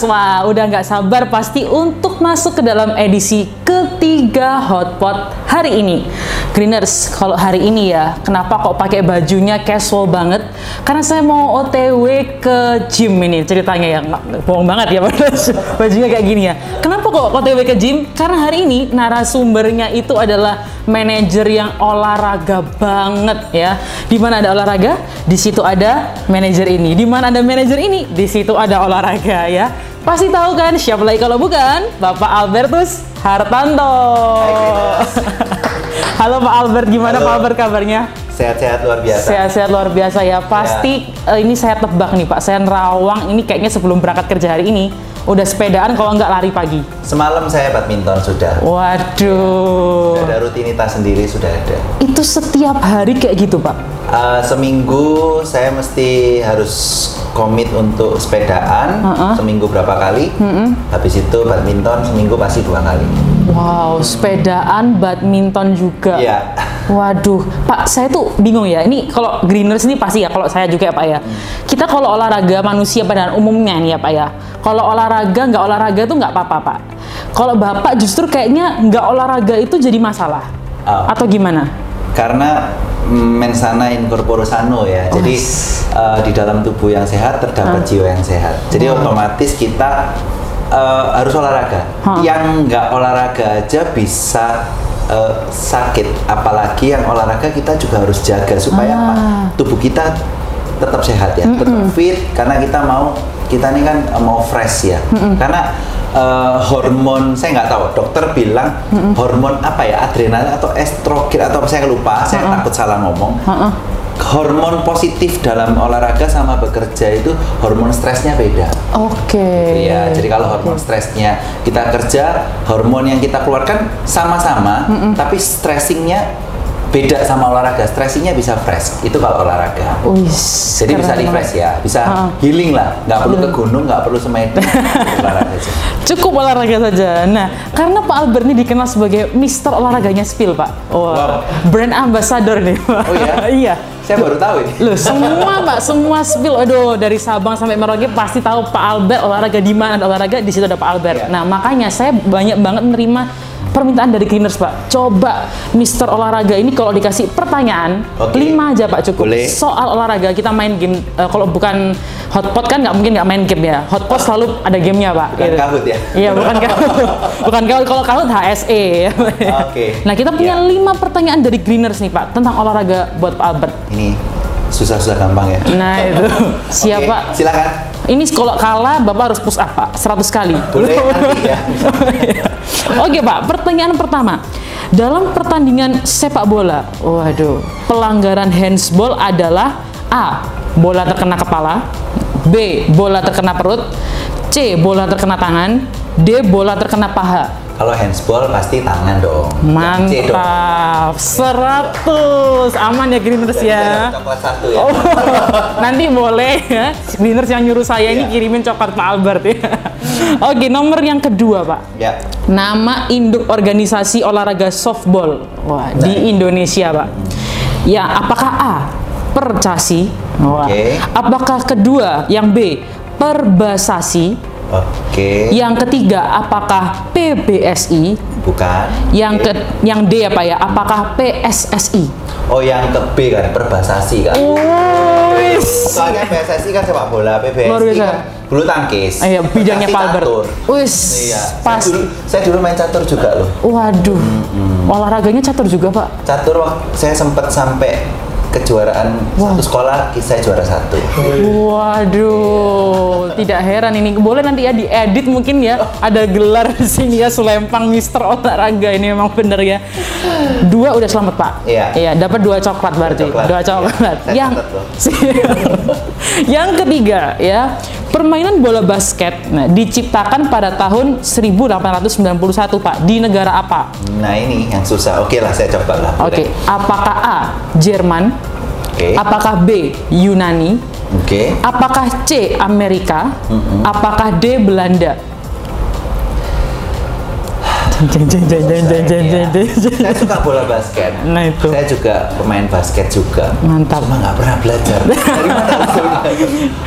Wah udah nggak sabar pasti untuk masuk ke dalam edisi ketiga Hotpot hari ini. Greeners, kalau hari ini ya, kenapa kok pakai bajunya casual banget? Karena saya mau OTW ke gym ini ceritanya ya, bohong banget ya bajunya kayak gini ya. Kenapa kok OTW ke gym? Karena hari ini narasumbernya itu adalah manajer yang olahraga banget ya. Di mana ada olahraga, di situ ada manajer ini. Di mana ada manajer ini, di situ ada olahraga ya. Pasti tahu kan siapa lagi kalau bukan Bapak Albertus Hartanto. Halo Pak Albert, gimana Halo. Pak Albert kabarnya? Sehat-sehat luar biasa. Sehat-sehat luar biasa ya. Pasti eh, ini saya tebak nih Pak, saya nerawang ini kayaknya sebelum berangkat kerja hari ini udah sepedaan kalau nggak lari pagi. Semalam saya badminton sudah. Waduh. Sudah ada rutinitas sendiri sudah ada. Itu setiap hari kayak gitu Pak? Eh, seminggu saya mesti harus komit untuk sepedaan Uh-uh. seminggu berapa kali. Habis itu badminton seminggu pasti dua kali. Wow, sepedaan, badminton juga. Iya. Waduh, Pak, saya tuh bingung ya. Ini kalau greeners ini pasti ya, kalau saya juga ya Pak ya. Kita kalau olahraga manusia pada umumnya nih ya Pak ya. Kalau olahraga nggak olahraga tuh nggak apa-apa Pak. Kalau Bapak justru kayaknya nggak olahraga itu jadi masalah. Oh. Atau gimana? Karena mm, mensana in corpore sano ya. Jadi eh, di dalam tubuh yang sehat terdapat Ah. jiwa yang sehat. Jadi otomatis kita eh, harus olahraga. Hah. Yang nggak olahraga aja bisa eh, sakit. Apalagi yang olahraga kita juga harus jaga supaya apa? Ah. Tubuh kita tetap sehat ya, tetap fit. Karena kita mau kita ini kan mau fresh ya. Karena eh, hormon saya nggak tahu. Dokter bilang hormon apa ya? Adrenalin atau estrogen atau saya lupa saya takut salah ngomong. Heeh. hormon positif dalam olahraga sama bekerja itu hormon stresnya beda. Oke. ya. Jadi kalau hormon stresnya kita kerja hormon yang kita keluarkan sama-sama tapi stressingnya beda sama olahraga stressingnya bisa fresh itu kalau olahraga Wih, jadi bisa refresh ya bisa Ha. healing lah nggak perlu ke gunung nggak perlu semedi olahraga aja Cukup olahraga saja. Nah, karena Pak Albert ini dikenal sebagai Mister olahraganya Spill, Pak. Wah, Wow. brand ambassador nih, Pak. Oh iya? iya. saya baru tahu ini Loh, semua Pak, semua Spill, aduh dari Sabang sampai Merauke pasti tahu Pak Albert olahraga di mana olahraga di situ ada Pak Albert. Iya. Nah, makanya saya banyak banget menerima permintaan dari Greeners, Pak. Coba Mister olahraga ini kalau dikasih pertanyaan, Oke. lima aja Pak cukup. Boleh. Soal olahraga kita main game eh, kalau bukan hotpot kan nggak mungkin nggak main game ya. Hotpot selalu ada gamenya Pak. Bukan kahut ya? Iya bukan kahut, bukan kahut. Kalau kahut HSE. Oke. Nah kita punya Iya. lima pertanyaan dari Greeners nih Pak tentang olahraga buat Pak Albert. ini susah-susah gampang ya Nah itu siapa? Oke, silakan Ini kalau kalah Bapak harus push up Pak 100 kali. boleh ya Oke Pak, pertanyaan pertama. Dalam pertandingan sepak bola, waduh, pelanggaran handsball adalah A. Bola terkena kepala B. Bola terkena perut C. Bola terkena tangan D. Bola terkena paha kalau handsball pasti tangan dong. Mantap, 100 Aman ya Greeners ya dapat coklat satu ya Oh, nanti boleh ya. Greeners yang nyuruh saya ini Iya. kirimin coklat Pak Albert ya. Oke, nomor yang kedua Pak. ya Nama induk organisasi olahraga softball Wah, di Nah. Indonesia, Pak. Ya, apakah A. Percasi? Wah. Oke. Apakah kedua yang B. Perbasasi? Oke Yang ketiga, apakah PBSI? bukan Yang ke yang D apa ya? Apakah PSSI? oh yang ke B kan perbasasi kan Oh, wis. soalnya PSSI kan sepak bola PBSI Luar biasa. kan bulu tangkis iya, bidangnya Pasti Pak Albert. catur. Wis, iya pas. saya dulu, saya dulu main catur juga loh Waduh, olahraganya catur juga pak. catur saya sempat sampai kejuaraan Wah. satu sekolah saya juara satu Waduh, tidak heran ini. Boleh nanti ya diedit mungkin ya. Ada gelar di sini ya Sulempang Mister Olahraga ini memang bener ya. Dua udah selamat pak. Iya. Iya, dapat dua coklat berarti. coklat, Dua coklat. Saya Yang yang ketiga ya. Permainan bola basket nah, diciptakan pada tahun 1891 Pak di negara apa? nah ini yang susah oke lah saya coba lah Oke, boleh. apakah A. Jerman? oke Apakah B. Yunani? oke Apakah C. Amerika? Apakah D. Belanda? Jeng, jeng, jeng, jeng, jeng, jeng, jeng, jeng. Saya suka bola basket. Nah, itu. Saya juga pemain basket juga. Mantap. Cuma nggak pernah belajar. Dari mana usulnya?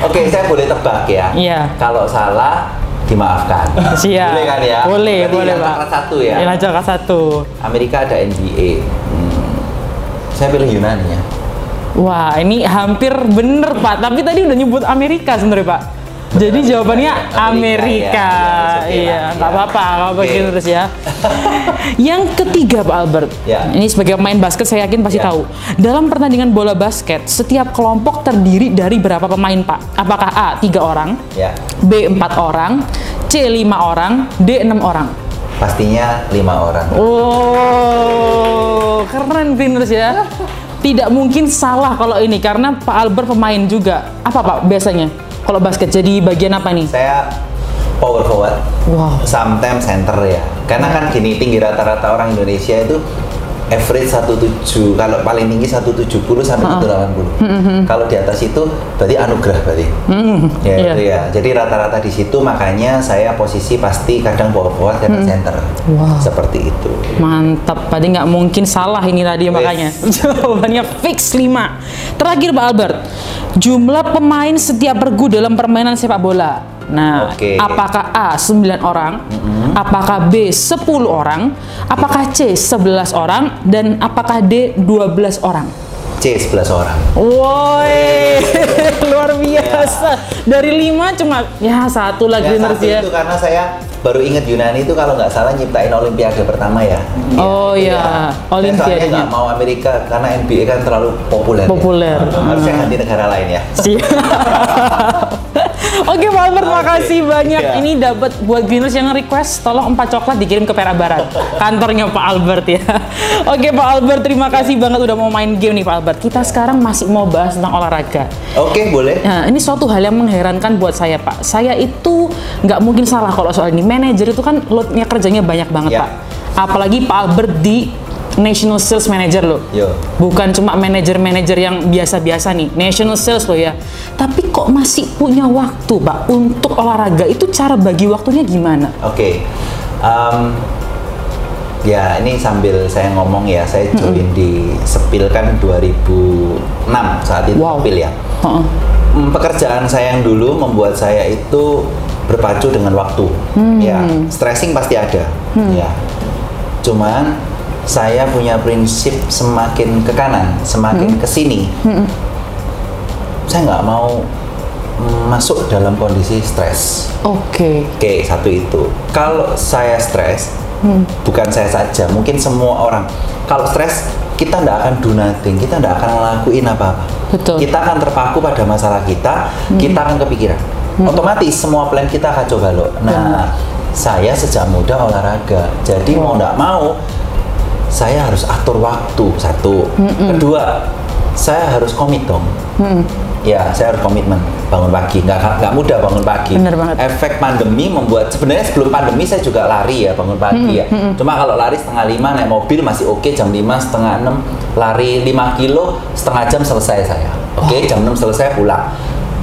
Oke, saya boleh tebak ya. Iya. Kalau salah, dimaafkan. Siap. Boleh kan ya? Boleh, Berarti boleh, yang Pak. satu ya. Yang kelas satu. Amerika ada NBA. Hmm. Saya pilih Yunani ya. Wah, ini hampir bener Pak. Tapi tadi udah nyebut Amerika sebenarnya Pak. Jadi jawabannya Amerika, Amerika. ya. Ya, oke Iya, nggak ya. apa-apa, Oke. gitu terus ya. Yang ketiga Pak Albert. Ya. Ini sebagai pemain basket saya yakin pasti Ya. tahu. Dalam pertandingan bola basket, setiap kelompok terdiri dari berapa pemain Pak? Apakah A tiga orang, Ya, B empat orang, C lima orang, D enam orang? pastinya lima orang. Oh, keren Greeners ya. Tidak mungkin salah kalau ini karena Pak Albert pemain juga. Apa Pak biasanya? Kalau basket jadi bagian apa nih? Saya power forward. Wow. Sometimes center ya. Karena kan gini tinggi rata-rata orang Indonesia itu average 17 kalau paling tinggi 170 sampai 180. Kalau di atas itu berarti anugerah berarti. Ya, iya. itu ya. Jadi rata-rata di situ makanya saya posisi pasti kadang power forward kadang center. Wow. Seperti itu. Mantap, tadi nggak mungkin salah ini tadi makanya. Jawabannya fix 5. Terakhir Pak Albert, jumlah pemain setiap regu dalam permainan sepak bola. Nah, Oke. apakah A 9 orang? Apakah B 10 orang? Apakah C 11 orang dan apakah D 12 orang? C 11 orang. Woi, luar biasa. Dari lima cuma ya satu lagi Ya, satu ya. itu karena saya baru ingat Yunani itu kalau nggak salah nyiptain Olimpiade pertama ya. Oh, iya. Saya Olimpiadenya. soalnya nggak mau Amerika karena NBA kan terlalu populer. ya. Populer. Ah. Harusnya ganti negara lain ya. Siap. Oke Pak Albert, Oke. makasih banyak. Iya. Ini dapat buat Greeners yang request, tolong empat coklat dikirim ke Perak Barat. Kantornya Pak Albert ya. Oke Pak Albert, terima kasih banget udah mau main game nih Pak Albert. Kita sekarang masih mau bahas tentang olahraga. Oke boleh. Nah, ini suatu hal yang mengherankan buat saya, Pak. Saya itu nggak mungkin salah kalau soal ini. Manajer itu kan loadnya kerjanya banyak banget, Ya. Pak. Apalagi Pak Albert di National Sales Manager loh. Yo. Bukan cuma manajer-manajer yang biasa-biasa nih, National Sales loh ya. Tapi kok masih punya waktu, Pak, untuk olahraga? Itu cara bagi waktunya gimana? Oke. Em, ya ini sambil saya ngomong ya, saya join di Sepil kan 2006 saat itu Wow. Sepil ya. Heeh. Hmm, pekerjaan saya yang dulu membuat saya itu berpacu dengan waktu. Ya, stressing pasti ada. Ya. Cuman saya punya prinsip semakin ke kanan, semakin ke sini. Saya nggak mau masuk dalam kondisi stres. Oke. Oke, satu itu. Kalau saya stres, bukan saya saja, mungkin semua orang. Kalau stres, kita tidak akan do nothing, kita tidak akan ngelakuin apa-apa. Betul. Kita akan terpaku pada masalah kita, kita akan kepikiran. Otomatis semua plan kita akan coba. Nah, saya sejak muda olahraga, jadi mau tidak mau, saya harus atur waktu satu. Kedua, saya harus komit dong. Ya, saya harus komitmen bangun pagi. Nggak nggak mudah bangun pagi. Bener banget. Efek pandemi membuat sebenarnya sebelum pandemi saya juga lari ya bangun pagi ya. Cuma kalau lari setengah lima naik mobil masih oke jam lima setengah enam lari 5 kilo setengah jam selesai saya. Oke jam 6 selesai pulang.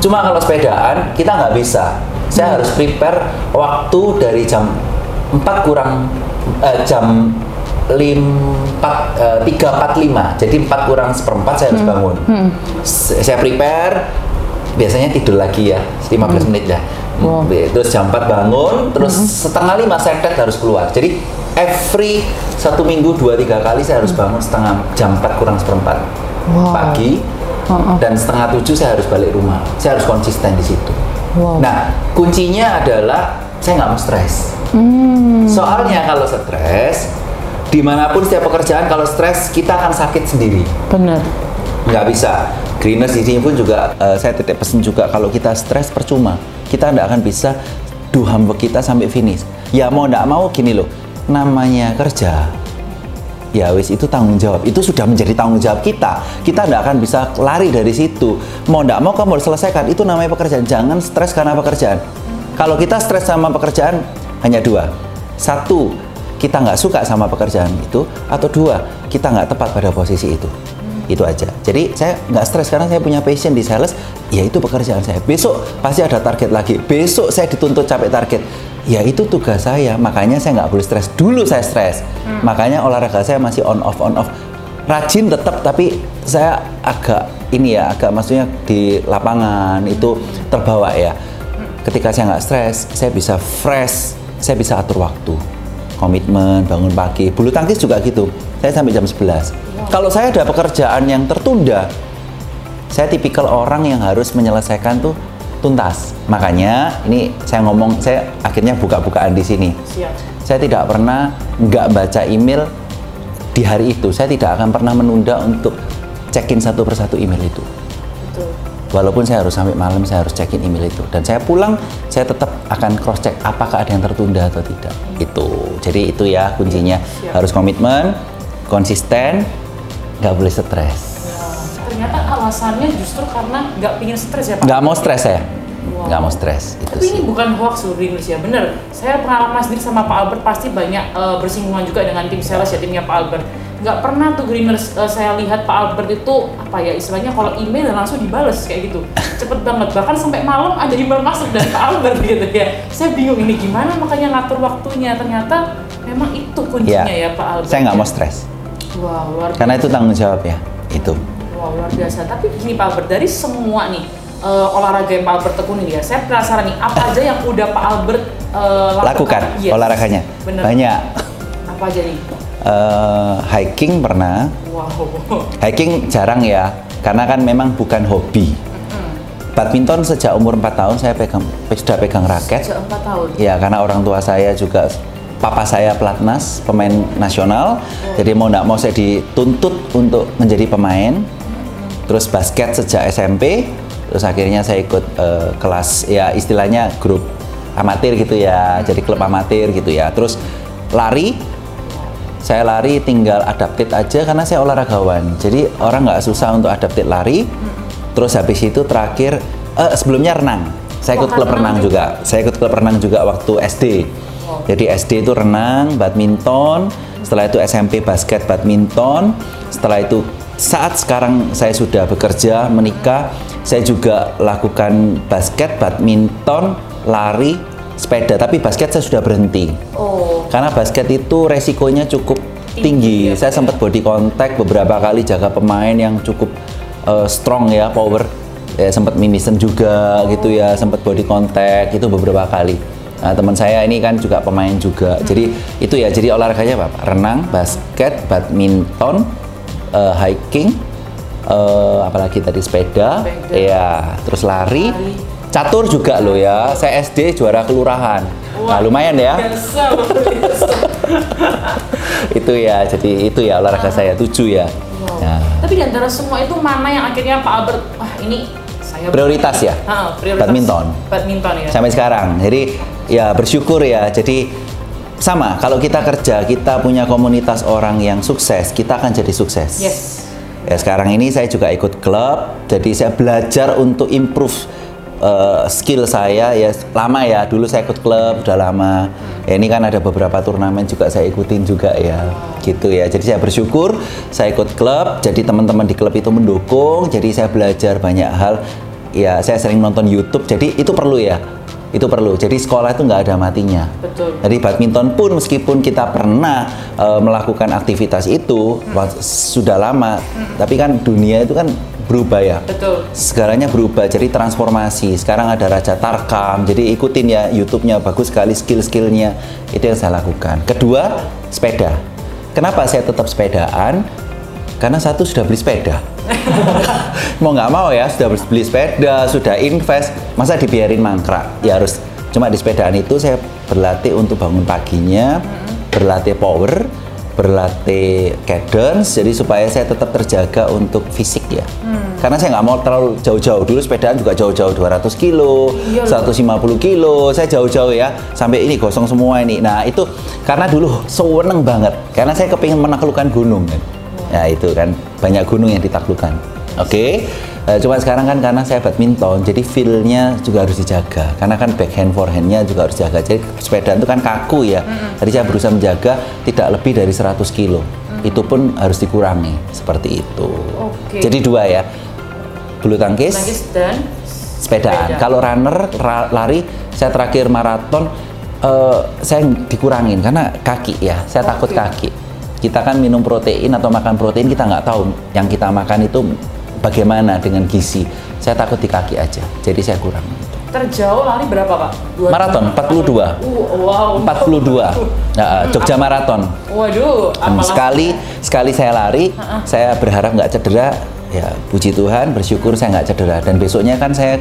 Cuma kalau sepedaan kita nggak bisa. Saya harus prepare waktu dari jam 4 kurang eh, jam empat tiga empat lima. Jadi empat kurang seperempat saya harus bangun. S- saya prepare biasanya tidur lagi ya 15 menit lah. Wow. terus jam 4 bangun terus setengah lima saya harus keluar. Jadi every satu minggu dua tiga kali saya harus bangun setengah jam 4 kurang seperempat Wow. pagi Heeh. dan setengah tujuh saya harus balik rumah. Saya harus konsisten di situ. Wow. nah kuncinya adalah saya nggak mau stres. Hmm. Soalnya kalau stres, di mana pun setiap pekerjaan kalau stres kita akan sakit sendiri. Bener. Nggak bisa. Greeners di sini pun juga eh, saya titip pesan juga kalau kita stres percuma. Kita nggak akan bisa do homework kita sampai finish. Ya mau nggak mau gini loh, namanya kerja. Ya wis itu tanggung jawab. Itu sudah menjadi tanggung jawab kita. Kita nggak akan bisa lari dari situ. Mau nggak mau kamu harus selesaikan. Itu namanya pekerjaan. Jangan stres karena pekerjaan. Kalau kita stres sama pekerjaan hanya dua. Satu, kita nggak suka sama pekerjaan itu. Atau dua, kita nggak tepat pada posisi itu. Itu aja. Jadi saya nggak stres karena saya punya passion di sales. Ya itu pekerjaan saya. Besok pasti ada target lagi. Besok saya dituntut capek target. Ya itu tugas saya. Makanya saya nggak boleh stres. Dulu saya stres. Makanya olahraga saya masih on off on off. Rajin tetap tapi saya agak ini ya agak maksudnya di lapangan itu terbawa ya ketika saya nggak stres, saya bisa fresh, saya bisa atur waktu, komitmen, bangun pagi. Bulu tangkis juga gitu, saya sampai jam 11. Kalau saya ada pekerjaan yang tertunda, saya tipikal orang yang harus menyelesaikan tuh tuntas. Makanya ini saya ngomong, saya akhirnya buka-bukaan di sini. Siap. Saya tidak pernah nggak baca email di hari itu. Saya tidak akan pernah menunda untuk check-in satu persatu email itu. Walaupun saya harus sampai malam, saya harus check-in email itu. Dan saya pulang, saya tetap akan cross check apakah ada yang tertunda atau tidak. Itu. Jadi itu ya kuncinya. Siap. Harus komitmen, konsisten, nggak boleh stres. Ya, ternyata alasannya justru karena nggak pingin stres ya Pak? Nggak mau stres saya. Wow. Nggak mau stres. Itu Tapi ini sih. bukan hoax loh Greeners ya, bener. Saya pengalaman sendiri sama Pak Albert pasti banyak eh, bersinggungan juga dengan tim sales ya, timnya Pak Albert. Nggak pernah tuh Greeners eh, saya lihat Pak Albert itu apa ya istilahnya kalau email langsung dibales kayak gitu. Cepet banget, bahkan sampai malam ada email masuk dari Pak Albert gitu ya. Saya bingung ini gimana makanya ngatur waktunya. Ternyata memang itu kuncinya ya, Pak Albert. Saya nggak ya. mau stres. Wah, luar Karena itu tanggung jawab ya. Itu. Wah luar biasa. Tapi gini Pak Albert, dari semua nih eh, olahraga yang Pak Albert tekuni ya, saya penasaran nih apa aja yang udah Pak Albert eh, lakukan? Lakukan Yes. olahraganya. Bener. Banyak. Apa aja nih? Eh, hiking pernah. Wow. Hiking jarang ya, karena kan memang bukan hobi. Badminton sejak umur 4 tahun saya pegang sudah pegang raket. Sejak 4 tahun. Ya, karena orang tua saya juga papa saya pelatnas, pemain nasional. Jadi mau nggak mau saya dituntut untuk menjadi pemain. Terus basket sejak SMP. Terus akhirnya saya ikut eh, kelas ya istilahnya grup amatir gitu ya. Jadi klub amatir gitu ya. Terus lari saya lari tinggal adapted aja karena saya olahragawan. Jadi orang nggak susah untuk adapted lari. Terus habis itu terakhir eh, sebelumnya renang. Saya ikut Wah, klub renang juga. juga. Saya ikut klub renang juga waktu SD. Jadi SD itu renang, badminton. Setelah itu SMP basket, badminton. Setelah itu saat sekarang saya sudah bekerja, menikah, saya juga lakukan basket, badminton, lari, sepeda. Tapi basket saya sudah berhenti. Oh. Karena basket itu resikonya cukup Tinggi tinggi. ya, Saya sempat body contact beberapa kali jaga pemain yang cukup uh, strong ya, power. Ya, sempat mimisan juga gitu ya, sempat body contact itu beberapa kali. Nah, teman saya ini kan juga pemain juga. Jadi itu ya, jadi olahraganya apa? Renang, basket, badminton, uh, hiking, uh, apalagi tadi sepeda, Sepeda. ya, terus lari. Lari. Catur juga loh ya. Saya SD juara kelurahan. Nah, lumayan ya Biasa, luar biasa. itu ya jadi itu ya olahraga saya tujuh ya Wow. Nah, Tapi di antara semua itu mana yang akhirnya Pak Albert, wah ini saya Prioritas ya? Ah, prioritas. Badminton. Badminton ya. sampai sekarang jadi ya bersyukur ya jadi sama kalau kita kerja kita punya komunitas orang yang sukses kita akan jadi sukses Yes. ya sekarang ini saya juga ikut klub jadi saya belajar untuk improve eh, skill saya ya lama ya. Dulu saya ikut klub udah lama. Ya ini kan ada beberapa turnamen juga saya ikutin juga ya. Gitu ya. Jadi saya bersyukur saya ikut klub. Jadi teman-teman di klub itu mendukung. Jadi saya belajar banyak hal. Ya saya sering nonton YouTube. Jadi itu perlu ya. Itu perlu. Jadi sekolah itu nggak ada matinya. Betul. jadi badminton pun meskipun kita pernah eh, melakukan aktivitas itu wa- sudah lama, tapi kan dunia itu kan berubah ya. Betul. Segalanya berubah, jadi transformasi. Sekarang ada Raja Tarkam, jadi ikutin ya YouTube-nya bagus sekali skill-skillnya. Itu yang saya lakukan. Kedua, sepeda. Kenapa saya tetap sepedaan? Karena satu sudah beli sepeda. mau nggak mau ya sudah beli sepeda sudah invest masa dibiarin mangkrak ya harus cuma di sepedaan itu saya berlatih untuk bangun paginya berlatih power berlatih cadence jadi supaya saya tetap terjaga untuk fisik ya. Karena saya nggak mau terlalu jauh-jauh. Dulu sepedaan juga jauh-jauh 200 kilo Iya loh. 150 kilo. Saya jauh-jauh ya sampai ini gosong semua ini. Nah itu karena dulu seweneng banget. Karena saya kepingin menaklukkan gunung kan. Ya itu kan banyak gunung yang ditaklukkan. Oke, Eh, cuma sekarang kan karena saya badminton, jadi feel-nya juga harus dijaga. Karena kan backhand forehandnya juga harus dijaga. Jadi sepeda itu kan kaku ya. Jadi saya berusaha menjaga tidak lebih dari 100 kilo. Itu pun harus dikurangi seperti itu. Oke. Jadi dua ya, bulu tangkis, Tangkis dan sepedaan. sepeda. Kalau runner ra- lari, saya terakhir maraton eh, saya dikurangin karena kaki ya. Saya takut Oke. kaki. Kita kan minum protein atau makan protein kita nggak tahu yang kita makan itu bagaimana dengan gizi. Saya takut di kaki aja. Jadi saya kurang. terjauh lari berapa pak? Dua Maraton, jam? 42. Uh, wow. 42 Nah, Jogja Maraton Waduh, apalah- sekali sekali saya lari saya berharap nggak cedera ya puji Tuhan bersyukur saya nggak cedera dan besoknya kan saya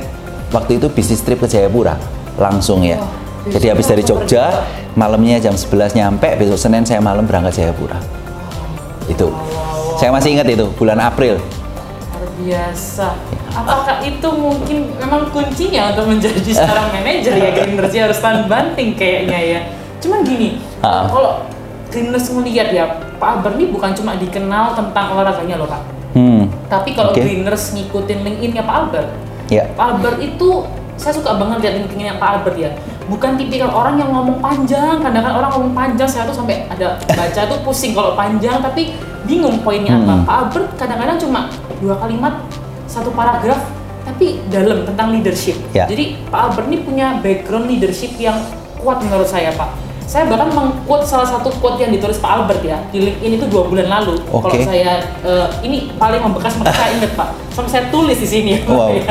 waktu itu bisnis trip ke Jayapura langsung ya Wah, jadi habis dari Jogja malamnya jam 11 nyampe besok Senin saya malam berangkat Jayapura itu saya masih ingat itu bulan April biasa. Apakah itu mungkin memang kuncinya untuk menjadi seorang manajer ya Greeners ya harus tahan banting kayaknya ya. Cuman gini, Ah. kalau Greeners melihat ya Pak Albert ini bukan cuma dikenal tentang olahraganya loh Pak. hmm Tapi kalau Oke. Greeners ngikutin LinkedIn-nya Pak Albert, ya Pak Albert itu saya suka banget lihat LinkedIn-nya Pak Albert ya. Bukan tipikal orang yang ngomong panjang, kadang kan orang ngomong panjang saya tuh sampai ada baca tuh pusing kalau panjang tapi bingung poinnya apa. Hmm. Pak Albert kadang-kadang cuma dua kalimat satu paragraf tapi dalam tentang leadership. Ya. Jadi Pak Albert ini punya background leadership yang kuat menurut saya Pak. Saya bahkan mengquote salah satu quote yang ditulis Pak Albert ya di LinkedIn itu dua bulan lalu. Kalau Oke. saya eh, ini paling membekas maka saya ingat Pak. Sampai saya tulis di sini ya. Pak, Wow. ya.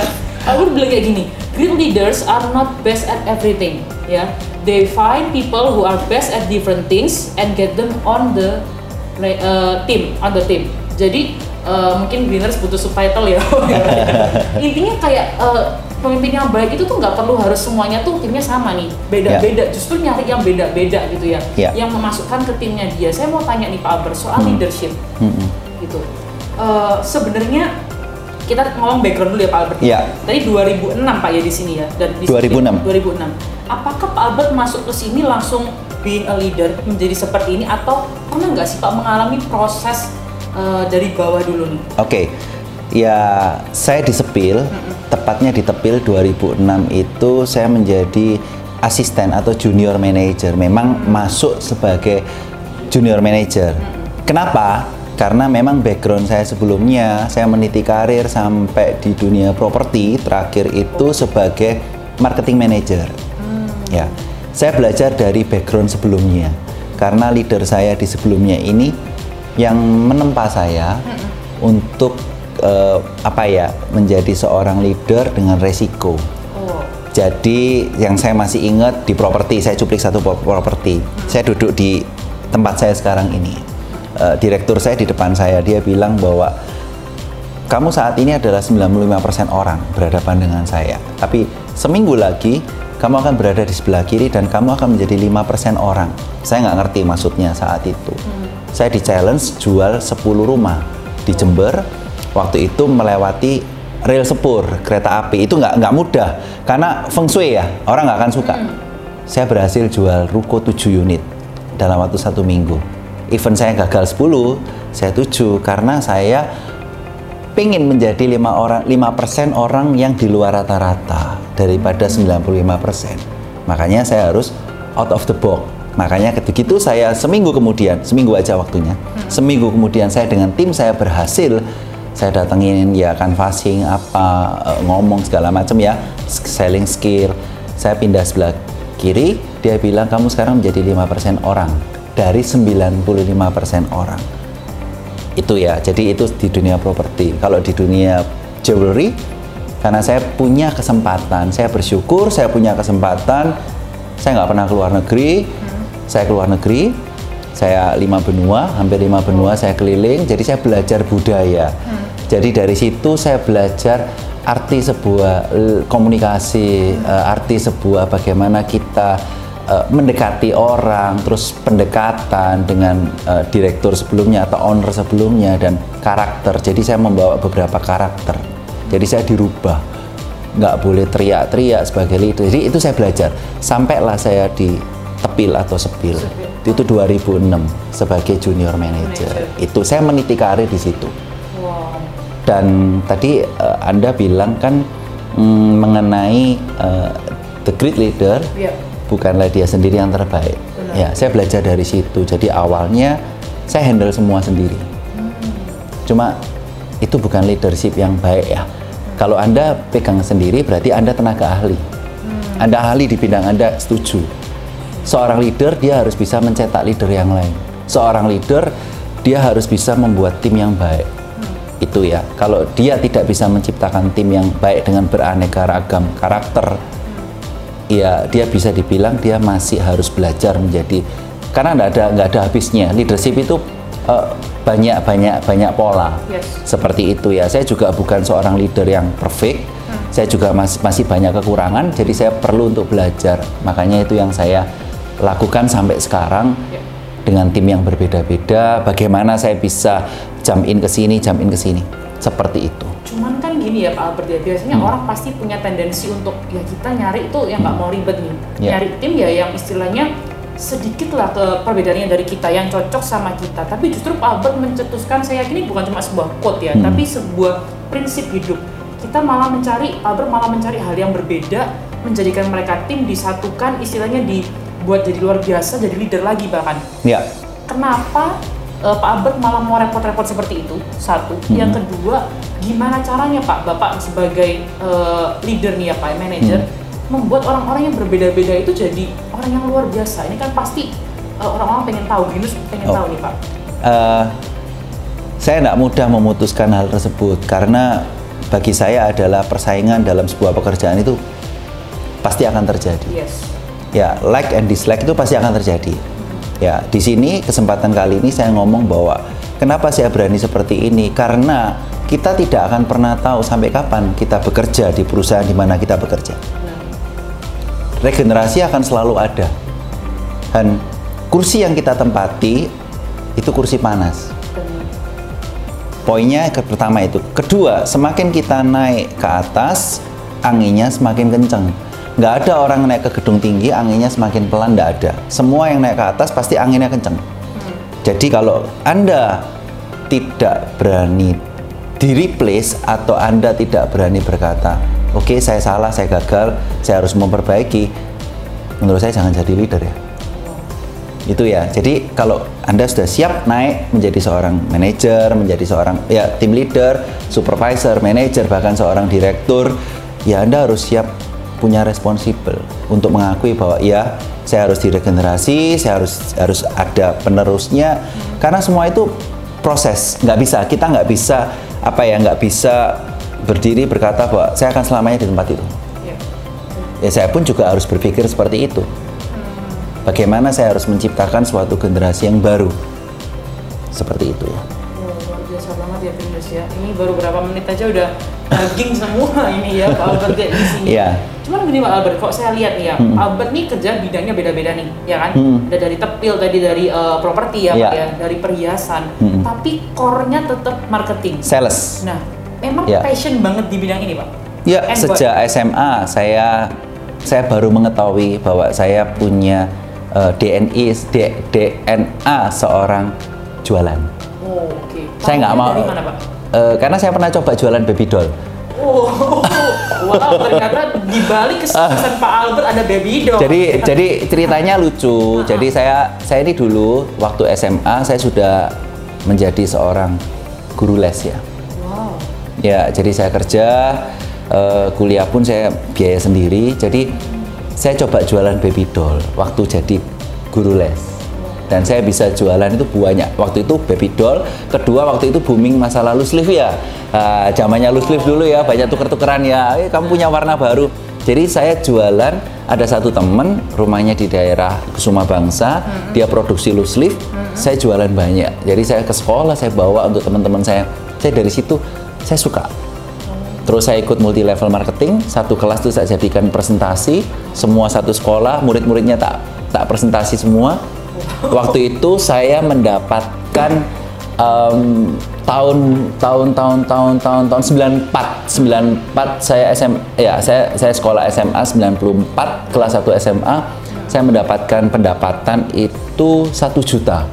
Albert bilang kayak gini, great leaders are not best at everything, ya. They find people who are best at different things and get them on the uh, team, on the team. Jadi uh, mungkin Greeners butuh subtitle ya. Intinya kayak uh, pemimpin yang baik itu tuh nggak perlu harus semuanya tuh timnya sama nih, beda-beda. Justru nyari yang beda-beda gitu ya, Ya. yang memasukkan ke timnya dia. Saya mau tanya nih Pak Albert soal Hmm. leadership, Mm-mm. gitu. Uh, Sebenarnya kita ngomong background dulu ya Pak Albert. Ya. Tadi 2006 Pak ya di sini ya dan di 2006. 2006. Apakah Pak Albert masuk ke sini langsung being a leader menjadi seperti ini atau pernah nggak sih Pak mengalami proses uh, dari bawah dulu nih? Oke, ya saya di Sepil, tepatnya di Tepil 2006 itu saya menjadi asisten atau junior manager. Memang masuk sebagai junior manager. Kenapa? Karena memang background saya sebelumnya, saya meniti karir sampai di dunia properti, terakhir itu sebagai marketing manager. Ya, saya belajar dari background sebelumnya. Karena leader saya di sebelumnya ini yang menempa saya untuk eh, apa ya menjadi seorang leader dengan resiko. Oh, Jadi yang saya masih ingat di properti, saya cuplik satu pro- properti. Saya duduk di tempat saya sekarang ini. Eh, direktur saya di depan saya, dia bilang bahwa kamu saat ini adalah 95% orang berhadapan dengan saya. Tapi seminggu lagi kamu akan berada di sebelah kiri dan kamu akan menjadi 5% orang. Saya nggak ngerti maksudnya saat itu. Saya di challenge jual 10 rumah di Jember. Waktu itu melewati rel sepur kereta api itu nggak nggak mudah karena feng shui ya orang nggak akan suka. Saya berhasil jual ruko 7 unit dalam waktu satu minggu. Event saya gagal 10, saya 7 karena saya pengen menjadi lima orang 5% orang yang di luar rata-rata daripada 95%. Makanya saya harus out of the box. Makanya ketika itu saya seminggu kemudian, seminggu aja waktunya. Seminggu kemudian saya dengan tim saya berhasil saya datengin ya canvassing apa eh, ngomong segala macam ya selling skill. Saya pindah sebelah kiri dia bilang kamu sekarang menjadi 5% orang. Dari 95% orang. Itu ya jadi itu di dunia properti. Kalau di dunia jewelry karena saya punya kesempatan saya bersyukur saya punya kesempatan saya nggak pernah keluar negeri saya keluar negeri saya lima benua hampir lima benua saya keliling jadi saya belajar budaya jadi dari situ saya belajar arti sebuah komunikasi eh, arti sebuah bagaimana kita eh, mendekati orang, terus pendekatan dengan eh, direktur sebelumnya atau owner sebelumnya dan karakter. Jadi saya membawa beberapa karakter. Jadi saya dirubah, nggak boleh teriak-teriak sebagai leader. Jadi itu saya belajar. Sampailah saya di tepil atau sepil. Itu 2006 sebagai junior manager. Manager. Itu saya meniti karir di situ. wow. Dan tadi eh, Anda bilang kan mm, mengenai eh, the great leader Iya. bukanlah dia sendiri yang terbaik. Benar. Ya, saya belajar dari situ. Jadi awalnya saya handle semua sendiri. Cuma itu bukan leadership yang baik ya. Kalau Anda pegang sendiri berarti Anda tenaga ahli. Anda ahli di bidang Anda setuju. Seorang leader dia harus bisa mencetak leader yang lain. Seorang leader dia harus bisa membuat tim yang baik. Itu ya. Kalau dia tidak bisa menciptakan tim yang baik dengan beraneka ragam karakter, ya dia bisa dibilang dia masih harus belajar menjadi karena nggak ada nggak ada habisnya leadership itu eh, banyak banyak banyak pola Yes. seperti itu ya saya juga bukan seorang leader yang perfect saya juga masih masih banyak kekurangan jadi saya perlu untuk belajar makanya itu yang saya lakukan sampai sekarang Ya. dengan tim yang berbeda-beda bagaimana saya bisa jump in ke sini jump in ke sini seperti itu Cuman kan gini ya Pak Albert ya, biasanya Hmm. orang pasti punya tendensi untuk ya kita nyari itu yang nggak mau ribet nih. Ya. Nyari tim ya yang istilahnya sedikit lah ke perbedaannya dari kita yang cocok sama kita. Tapi justru Pak Albert mencetuskan saya ini bukan cuma sebuah quote ya, Hmm. tapi sebuah prinsip hidup. Kita malah mencari, Pak Albert malah mencari hal yang berbeda, menjadikan mereka tim disatukan, istilahnya dibuat jadi luar biasa, jadi leader lagi bahkan. Ya. Kenapa eh, Pak Albert malah mau repot-repot seperti itu? Satu. Yang kedua gimana caranya Pak Bapak sebagai eh, leader nih ya Pak manager membuat orang-orang yang berbeda-beda itu jadi orang yang luar biasa? Ini kan pasti eh, orang-orang pengen tahu Ginus pengen Oh. tahu nih Pak. Eh, saya tidak mudah memutuskan hal tersebut karena bagi saya adalah persaingan dalam sebuah pekerjaan itu pasti akan terjadi. yes Ya, like and dislike itu pasti akan terjadi. Ya, di sini kesempatan kali ini saya ngomong bahwa kenapa saya berani seperti ini karena kita tidak akan pernah tahu sampai kapan kita bekerja di perusahaan di mana kita bekerja. Regenerasi akan selalu ada. Dan kursi yang kita tempati itu kursi panas. Poinnya ke pertama itu. Kedua, semakin kita naik ke atas, anginnya semakin kencang. Nggak ada orang naik ke gedung tinggi, anginnya semakin pelan, nggak ada. Semua yang naik ke atas pasti anginnya kencang. Jadi kalau Anda tidak berani di replace atau Anda tidak berani berkata, oke saya salah, saya gagal, saya harus memperbaiki, menurut saya jangan jadi leader ya itu ya jadi kalau anda sudah siap naik menjadi seorang manajer menjadi seorang ya tim leader supervisor manajer bahkan seorang direktur ya anda harus siap punya responsibel untuk mengakui bahwa ya saya harus diregenerasi saya harus harus ada penerusnya karena semua itu proses nggak bisa kita nggak bisa apa ya nggak bisa berdiri berkata bahwa saya akan selamanya di tempat itu ya ya saya pun juga harus berpikir seperti itu. Bagaimana saya harus menciptakan suatu generasi yang baru. Seperti itu ya. Luar biasa banget ya ya ini baru berapa menit aja udah daging semua ini ya Pak Albert ya di sini Iya. Cuman gini Pak Albert, kok saya lihat nih ya, Albert nih kerja bidangnya beda-beda nih, ya kan? Hmm. Ada dari tepil tadi dari eh, properti ya, Pak Iya. ya, dari perhiasan. Hmm. Tapi core-nya tetap marketing. Sales. Nah, memang Iya. passion banget di bidang ini, Pak. Ya, And sejak SMA saya saya baru mengetahui bahwa saya punya eh, DNI D- DNA seorang jualan. Oh, oke. Saya nggak mau Dari mana, Pak? eh, karena saya pernah coba jualan baby doll. Oh, wow, ternyata di balik kesuksesan Pak Albert ada baby doll. Ah. Jadi jadi ceritanya lucu. Jadi saya saya ini dulu waktu SMA saya sudah menjadi seorang guru les ya. wow. Ya, jadi saya kerja, eh, kuliah pun saya biaya sendiri. Jadi saya coba jualan baby doll waktu jadi guru les. Dan saya bisa jualan itu banyak. Waktu itu baby doll. Kedua waktu itu booming masa lalu sleeve ya. Ah, zamannya loose sleeve dulu ya, banyak tuker-tukeran ya. Eh, kamu punya warna baru. Jadi saya jualan, ada satu temen rumahnya di daerah Kusuma Bangsa, dia produksi loose sleeve, saya jualan banyak. Jadi saya ke sekolah, saya bawa untuk teman-teman saya. Saya dari situ saya suka. Terus saya ikut multi level marketing, satu kelas itu saya jadikan presentasi, semua satu sekolah, murid-muridnya tak tak presentasi semua. Waktu itu saya mendapatkan em, tahun tahun tahun tahun tahun tahun 94 94 saya SM ya saya saya sekolah SMA 94 kelas 1 SMA saya mendapatkan pendapatan itu satu juta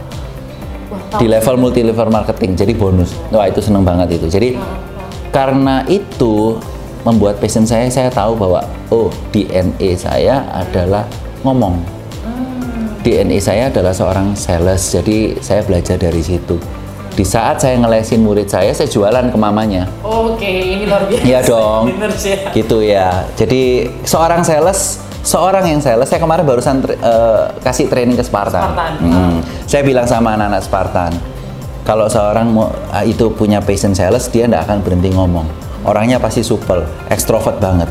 di level multi level marketing jadi bonus. Wah itu seneng banget itu. Jadi karena itu membuat passion saya saya tahu bahwa oh DNA saya adalah ngomong DNA saya adalah seorang sales jadi saya belajar dari situ di saat saya ngelesin murid saya saya jualan ke mamanya Oke, ini luar biasa. Iya dong. Bener sih. gitu ya jadi seorang sales seorang yang sales saya kemarin barusan tra- eh, kasih training ke Spartan, Spartan. Hmm. saya bilang sama anak-anak Spartan kalau seorang mau, ah, itu punya passion sales dia tidak akan berhenti ngomong orangnya pasti supel ekstrovert banget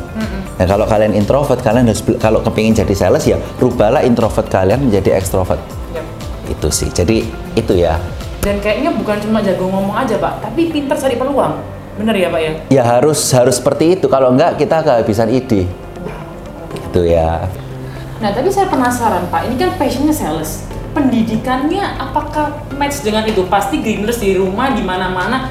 Nah, kalau kalian introvert, kalian harus kalau kepingin jadi sales ya rubahlah introvert kalian menjadi extrovert. Yap. Itu sih. Jadi itu ya. Dan kayaknya bukan cuma jago ngomong aja pak, tapi pintar cari peluang. Bener ya pak ya? Ya harus harus seperti itu. Kalau enggak kita kehabisan ide. Itu ya. Nah tapi saya penasaran pak, ini kan passionnya sales. Pendidikannya apakah match dengan itu? Pasti greeners di rumah di mana-mana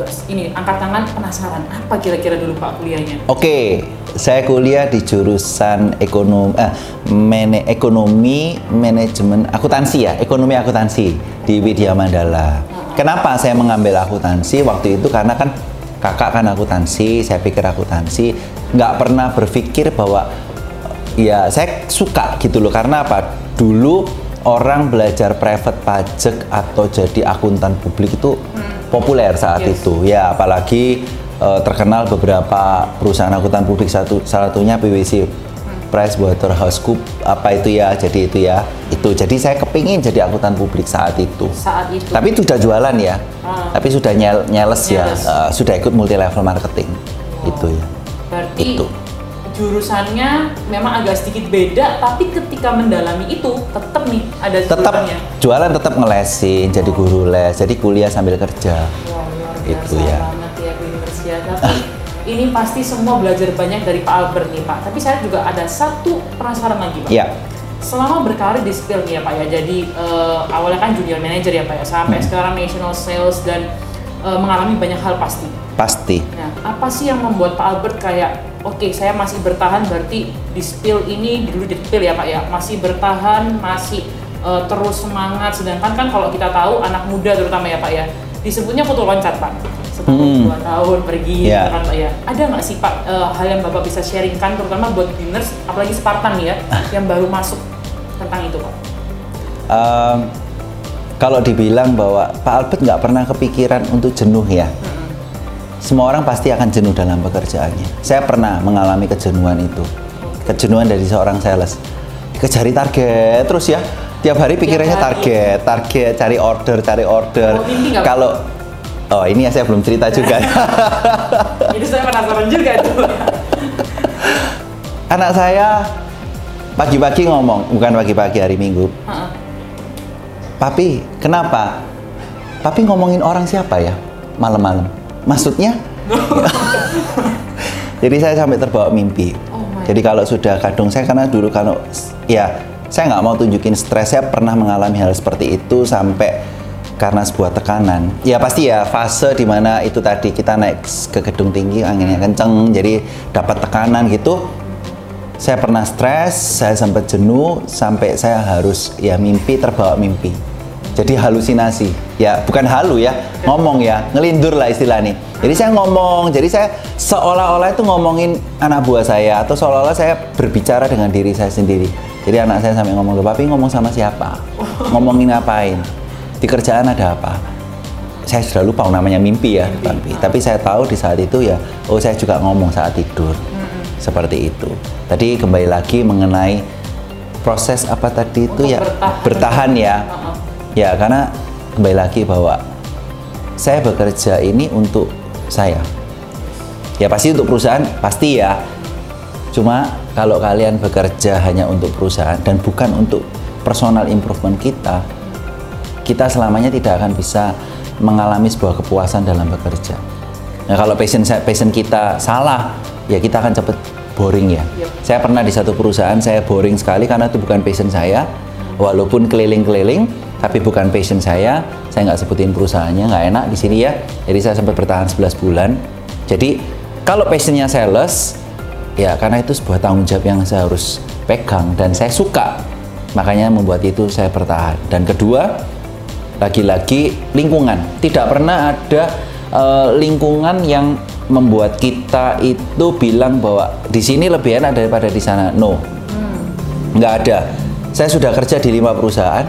juga ini angkat tangan penasaran apa kira-kira dulu pak kuliahnya? Oke, saya kuliah di jurusan ekonomi, eh, mane- ekonomi manajemen akuntansi ya, ekonomi akuntansi di Widya Mandala. Kenapa saya mengambil akuntansi waktu itu karena kan kakak kan akuntansi, saya pikir akuntansi, nggak pernah berpikir bahwa ya saya suka gitu loh karena apa? Dulu orang belajar private pajak atau jadi akuntan publik itu populer saat Yes. itu. Ya apalagi eh, terkenal beberapa perusahaan akuntan publik satu salah satunya PwC PricewaterhouseCoopers apa itu ya? Jadi itu ya. Itu. Jadi saya kepingin jadi akuntan publik saat itu. Saat itu. tapi sudah jualan ya. Ah. tapi sudah nyel, nyales ya. Nyales. Eh, sudah ikut multi level marketing itu ya. Berarti Itu. Jurusannya memang agak sedikit beda, tapi ketika mendalami itu tetap nih ada tetap jualan tetap ngelesin jadi guru les jadi kuliah sambil kerja Wah, luar biasa Itu ya. banget ya. Tapi ini pasti semua belajar banyak dari Pak Albert nih Pak. Tapi saya juga ada satu penasaran lagi Pak. ya Selama berkarir di Spill nih ya Pak ya, jadi eh, awalnya kan junior manager ya Pak ya, sampai Hmm. sekarang national sales dan eh, mengalami banyak hal pasti. pasti Nah, apa sih yang membuat Pak Albert kayak, oke saya masih bertahan berarti di Spill ini dulu di Spill ya Pak ya, masih bertahan, masih eh, terus semangat. Sedangkan kan kalau kita tahu anak muda terutama ya Pak ya, disebutnya foto loncat Pak. Setahun Hmm. dua tahun pergi Ya. gitu kan Pak ya. Ada nggak sih Pak eh, hal yang Bapak bisa sharingkan terutama buat beginners, apalagi Spartan ya, yang baru masuk tentang itu Pak? Em, kalau dibilang bahwa Pak Albert nggak pernah kepikiran untuk jenuh ya semua orang pasti akan jenuh dalam pekerjaannya saya pernah mengalami kejenuhan itu kejenuhan dari seorang sales kejari target terus ya tiap hari pikirannya target target cari order cari order Oh, kalau oh ini ya saya belum cerita juga Jadi saya penasaran juga tuh. anak saya pagi-pagi ngomong bukan pagi-pagi hari minggu. Papi, kenapa? Papi ngomongin orang siapa ya? Malam-malam. Maksudnya? Jadi saya sampai terbawa mimpi. Oh Jadi kalau sudah kadung saya karena dulu kalau ya saya nggak mau tunjukin stres. Saya pernah mengalami hal seperti itu sampai karena sebuah tekanan. Ya pasti ya fase di mana itu tadi kita naik ke gedung tinggi anginnya kenceng, jadi dapat tekanan gitu saya pernah stres, saya sempat jenuh, sampai saya harus ya mimpi terbawa mimpi. Jadi halusinasi, ya bukan halu ya, ngomong ya, ngelindur lah istilahnya. Jadi saya ngomong, jadi saya seolah-olah itu ngomongin anak buah saya atau seolah-olah saya berbicara dengan diri saya sendiri. Jadi anak saya sampai ngomong ke papi ngomong sama siapa, ngomongin ngapain, di kerjaan ada apa. Saya sudah lupa namanya mimpi ya, tapi tapi saya tahu di saat itu ya, oh saya juga ngomong saat tidur seperti itu. Tadi kembali lagi mengenai proses apa tadi itu Untuk ya bertahan. bertahan ya. Ya karena kembali lagi bahwa saya bekerja ini untuk saya. Ya pasti untuk perusahaan pasti ya. Cuma kalau kalian bekerja hanya untuk perusahaan dan bukan untuk personal improvement kita, kita selamanya tidak akan bisa mengalami sebuah kepuasan dalam bekerja. Nah, kalau passion passion kita salah, ya kita akan cepet boring ya. Yep. Saya pernah di satu perusahaan saya boring sekali karena itu bukan passion saya. Walaupun keliling-keliling, tapi bukan passion saya. Saya nggak sebutin perusahaannya, nggak enak di sini ya. Jadi saya sempat bertahan 11 bulan. Jadi kalau passionnya sales, ya karena itu sebuah tanggung jawab yang saya harus pegang dan saya suka. Makanya membuat itu saya bertahan. Dan kedua, lagi-lagi lingkungan. Tidak pernah ada eh, lingkungan yang membuat kita itu bilang bahwa di sini lebih enak daripada di sana. No, nggak ada. Saya sudah kerja di lima perusahaan,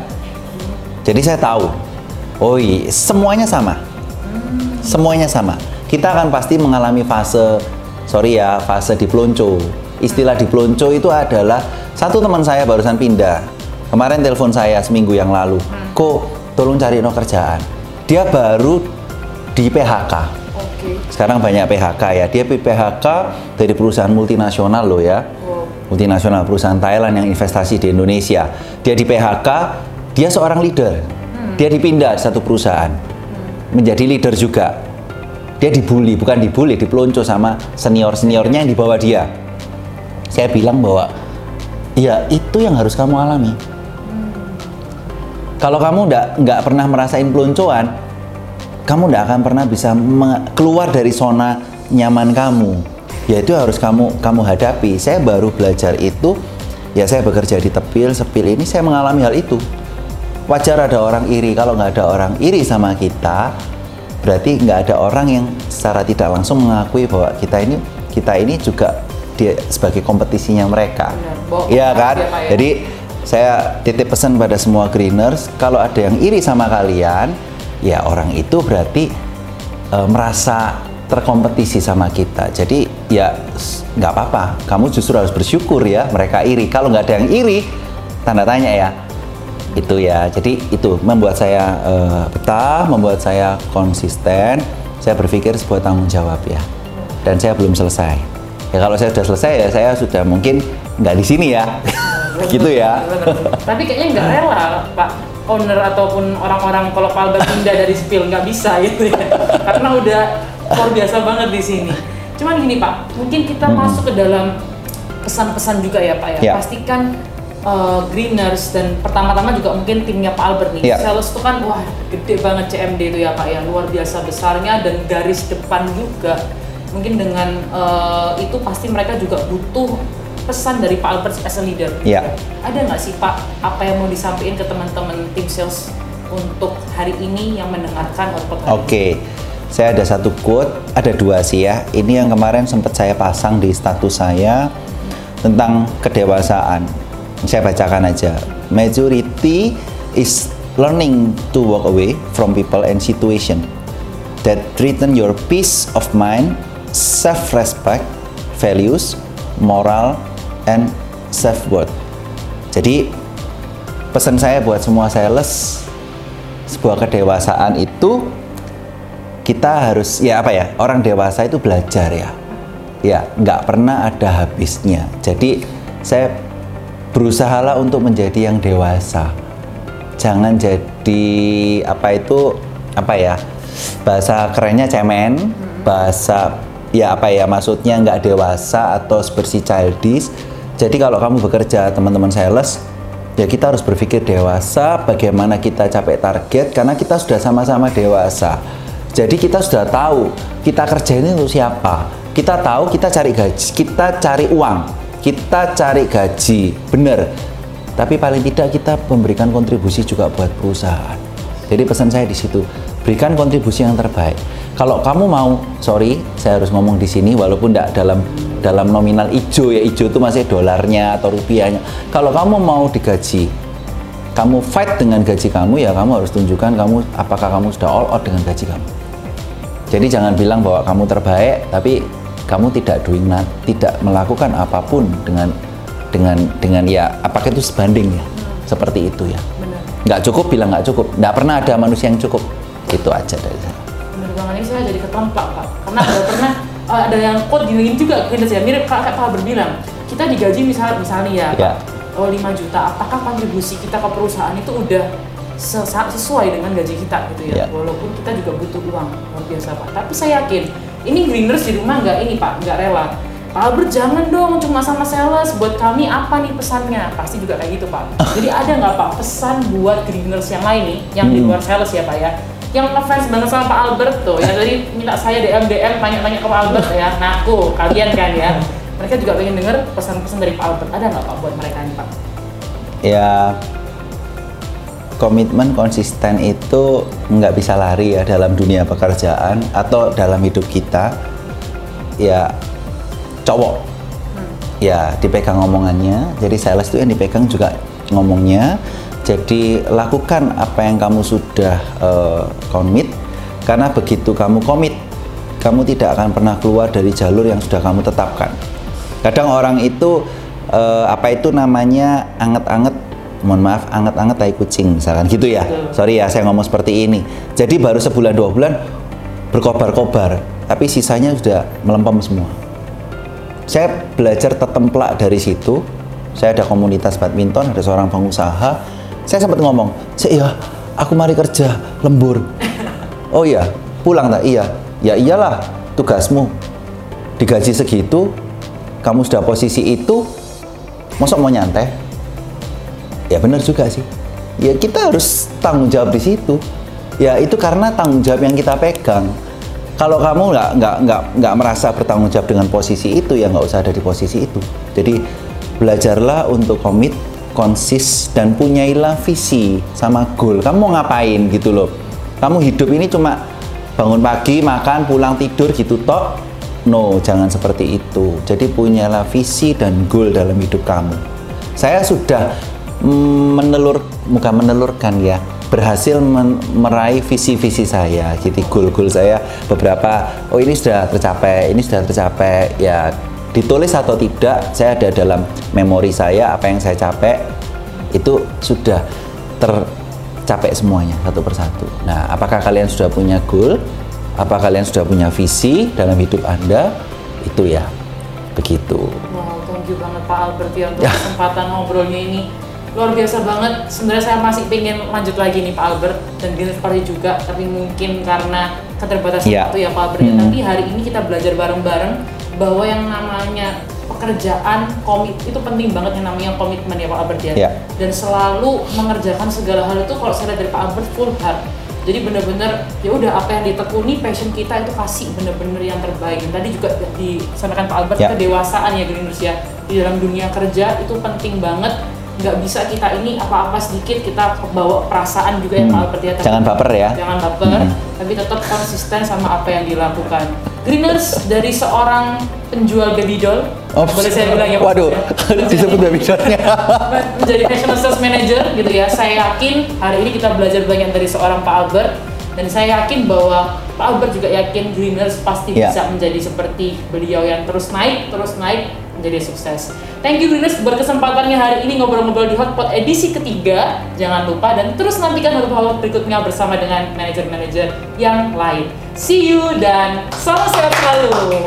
jadi saya tahu. Oh iya, semuanya sama. Semuanya sama. Kita akan pasti mengalami fase, sorry ya, fase di pelonco. Istilah di pelonco itu adalah satu teman saya barusan pindah. Kemarin telepon saya seminggu yang lalu. Kok tolong cari no kerjaan. Dia baru di PHK. Oke. Sekarang banyak PHK ya. Dia PHK dari perusahaan multinasional loh ya. Wow. Multinasional perusahaan Thailand yang investasi di Indonesia. Dia di PHK, dia seorang leader. Dia dipindah satu perusahaan. Menjadi leader juga. Dia dibully, bukan dibully, dipelonco sama senior-seniornya yang di bawah dia. Saya bilang bahwa ya itu yang harus kamu alami. Kalau kamu nggak nggak pernah merasain peloncoan, kamu nggak akan pernah bisa keluar dari zona nyaman kamu. Ya itu harus kamu kamu hadapi. Saya baru belajar itu, ya saya bekerja di tepil, sepil ini saya mengalami hal itu. Wajar ada orang iri. Kalau nggak ada orang iri sama kita, berarti nggak ada orang yang secara tidak langsung mengakui bahwa kita ini kita ini juga dia sebagai kompetisinya mereka. Iya kan? ya, ya. Jadi saya titip pesan pada semua greeners, kalau ada yang iri sama kalian, ya orang itu berarti eh, merasa terkompetisi sama kita. Jadi ya nggak apa-apa, kamu justru harus bersyukur ya mereka iri. Kalau nggak ada yang iri, tanda tanya ya. Itu ya. Jadi itu membuat saya eh, betah, membuat saya konsisten. Saya berpikir sebuah tanggung jawab ya. Dan saya belum selesai. Ya kalau saya sudah selesai ya saya sudah mungkin nggak di sini ya. gitu ya. Tapi kayaknya nggak rela Pak owner ataupun orang-orang kalau Albert pindah dari spill nggak bisa gitu ya. Karena udah luar biasa banget di sini. Cuman gini Pak, mungkin kita masuk ke dalam pesan-pesan juga ya Pak ya. Ya. Pastikan uh, Greeners dan pertama-tama juga mungkin timnya Pak Albert nih. Ya. Sales itu kan wah gede banget CMD itu ya Pak ya, luar biasa besarnya dan garis depan juga. Mungkin dengan uh, itu pasti mereka juga butuh pesan dari Pak Albert as a leader. Ya. Ada nggak sih Pak apa yang mau disampaikan ke teman-teman tim sales untuk hari ini yang mendengarkan Oke, saya ada satu quote, ada dua sih ya. Ini yang kemarin sempat saya pasang di status saya tentang kedewasaan. Saya bacakan aja. Majority is learning to walk away from people and situation that threaten your peace of mind, self-respect, values, moral, and self-worth. Jadi pesan saya buat semua sales sebuah kedewasaan itu kita harus ya apa ya orang dewasa itu belajar ya ya nggak pernah ada habisnya jadi saya berusahalah untuk menjadi yang dewasa. Jangan jadi apa itu apa ya bahasa kerennya cemen bahasa ya apa ya maksudnya nggak dewasa atau bersih childish. Jadi kalau kamu bekerja teman-teman sales ya kita harus berpikir dewasa bagaimana kita capai target karena kita sudah sama-sama dewasa. Jadi kita sudah tahu kita kerja ini untuk siapa. Kita tahu kita cari gaji kita cari uang kita cari gaji bener. Tapi paling tidak kita memberikan kontribusi juga buat perusahaan. Jadi pesan saya di situ berikan kontribusi yang terbaik. Kalau kamu mau sorry saya harus ngomong di sini walaupun tidak dalam dalam nominal ijo ya ijo itu masih dolarnya atau rupiahnya. Kalau kamu mau digaji kamu fight dengan gaji kamu ya kamu harus tunjukkan kamu apakah kamu sudah all out dengan gaji kamu. Jadi jangan bilang bahwa kamu terbaik tapi kamu tidak doing not, tidak melakukan apa pun dengan dengan dengan ya apakah itu sebanding ya? Seperti itu ya. Benar. nggak cukup bilang nggak cukup. Nggak pernah ada manusia yang cukup. Itu aja dari saya. Banget ini saya jadi ketemplak pak. Karena ada pernah uh, ada yang quote gini juga kita sih mirip kayak Pak Albert bilang kita digaji misal misalnya ya, Ya. Pak, oh 5 juta apakah kontribusi kita ke perusahaan itu udah ses- sesuai dengan gaji kita? Gitu ya. Ya. walaupun kita juga butuh uang luar biasa pak. Tapi saya yakin ini greeners di rumah nggak? Ini pak nggak rela. Pak Albert jangan dong cuma sama sales. Buat kami apa nih pesannya? Pasti juga kayak gitu pak. Jadi ada nggak pak pesan buat greeners yang lain nih yang di Hmm. luar sales ya pak ya? Yang ngefans banget sama Pak Albert tuh. Yang tadi minta saya DM DM tanya-tanya ke Pak Albert ya. Nah aku kalian kan ya. Mereka juga pengen denger pesan-pesan dari Pak Albert. Ada nggak pak buat mereka nih pak? Ya komitmen konsisten itu nggak bisa lari ya dalam dunia pekerjaan atau dalam hidup kita ya cowok. Ya dipegang omongannya. Jadi sales itu yang dipegang juga ngomongnya. Jadi lakukan apa yang kamu sudah eh, komit. Karena begitu kamu komit kamu tidak akan pernah keluar dari jalur yang sudah kamu tetapkan. Kadang orang itu eh, apa itu namanya anget-anget mohon maaf anget-anget tai kucing misalkan gitu ya Betul. sorry ya saya ngomong seperti ini jadi baru sebulan dua bulan berkobar-kobar, tapi sisanya sudah melempem semua. Saya belajar tetemplak dari situ. Saya ada komunitas badminton, ada seorang pengusaha. Saya sempat ngomong, "Sik ya, aku mari kerja lembur." Oh iya, pulang tak? Iya. Ya iyalah, tugasmu. Digaji segitu, kamu sudah posisi itu, masa mau nyantai? Ya benar juga sih. Ya kita harus tanggung jawab di situ. Ya itu karena tanggung jawab yang kita pegang. Kalau kamu nggak nggak nggak nggak merasa bertanggung jawab dengan posisi itu, ya nggak usah ada di posisi itu. Jadi belajarlah untuk komit, konsis dan punyailah visi sama goal. Kamu mau ngapain gitu loh? Kamu hidup ini cuma bangun pagi, makan, pulang tidur gitu tok. No, jangan seperti itu. Jadi punyalah visi dan goal dalam hidup kamu. Saya sudah menelur, bukan menelurkan ya, berhasil men- meraih visi-visi saya, gitu goal-goal saya beberapa. Oh ini sudah tercapai, ini sudah tercapai. Ya ditulis atau tidak, saya ada dalam memori saya apa yang saya capai itu sudah tercapai semuanya satu persatu. Nah, apakah kalian sudah punya goal? Apa kalian sudah punya visi dalam hidup Anda? Itu ya, begitu. Wow, thank you banget Pak Albert ya untuk Ya. kesempatan ngobrolnya ini. Luar biasa banget. Sebenarnya saya masih pengen lanjut lagi nih Pak Albert dan Green Party juga, tapi mungkin karena keterbatasan Ya. waktu ya Pak Albert. ya. Hmm. Tapi hari ini kita belajar bareng-bareng bahwa yang namanya pekerjaan komit itu penting banget yang namanya komitmen ya Pak Albert ya. Ya. Dan selalu mengerjakan segala hal itu kalau saya lihat dari Pak Albert full heart. Jadi bener-bener ya udah apa yang ditekuni passion kita itu kasih bener-bener yang terbaik. Tadi juga disampaikan Pak Albert Ya. kedewasaan ya Greeners ya di dalam dunia kerja itu penting banget nggak bisa kita ini apa-apa sedikit kita bawa perasaan juga ya Hmm. Ya Tapi- Jangan baper ya. jangan baper Hmm. tapi tetap konsisten sama apa yang dilakukan Greeners dari seorang penjual baby doll Oh, boleh saya bilang ya Waduh, ya? disebut baby doll-nya. menjadi national sales manager gitu ya saya yakin hari ini kita belajar banyak dari seorang Pak Albert dan saya yakin bahwa Pak Albert juga yakin Greeners pasti Ya. bisa menjadi seperti beliau yang terus naik terus naik menjadi sukses. Thank you Greeners berkesempatannya hari ini ngobrol-ngobrol di Hotpot edisi ketiga. Jangan lupa dan terus nantikan hotpot berikutnya bersama dengan manajer-manajer yang lain. See you dan salam sehat selalu.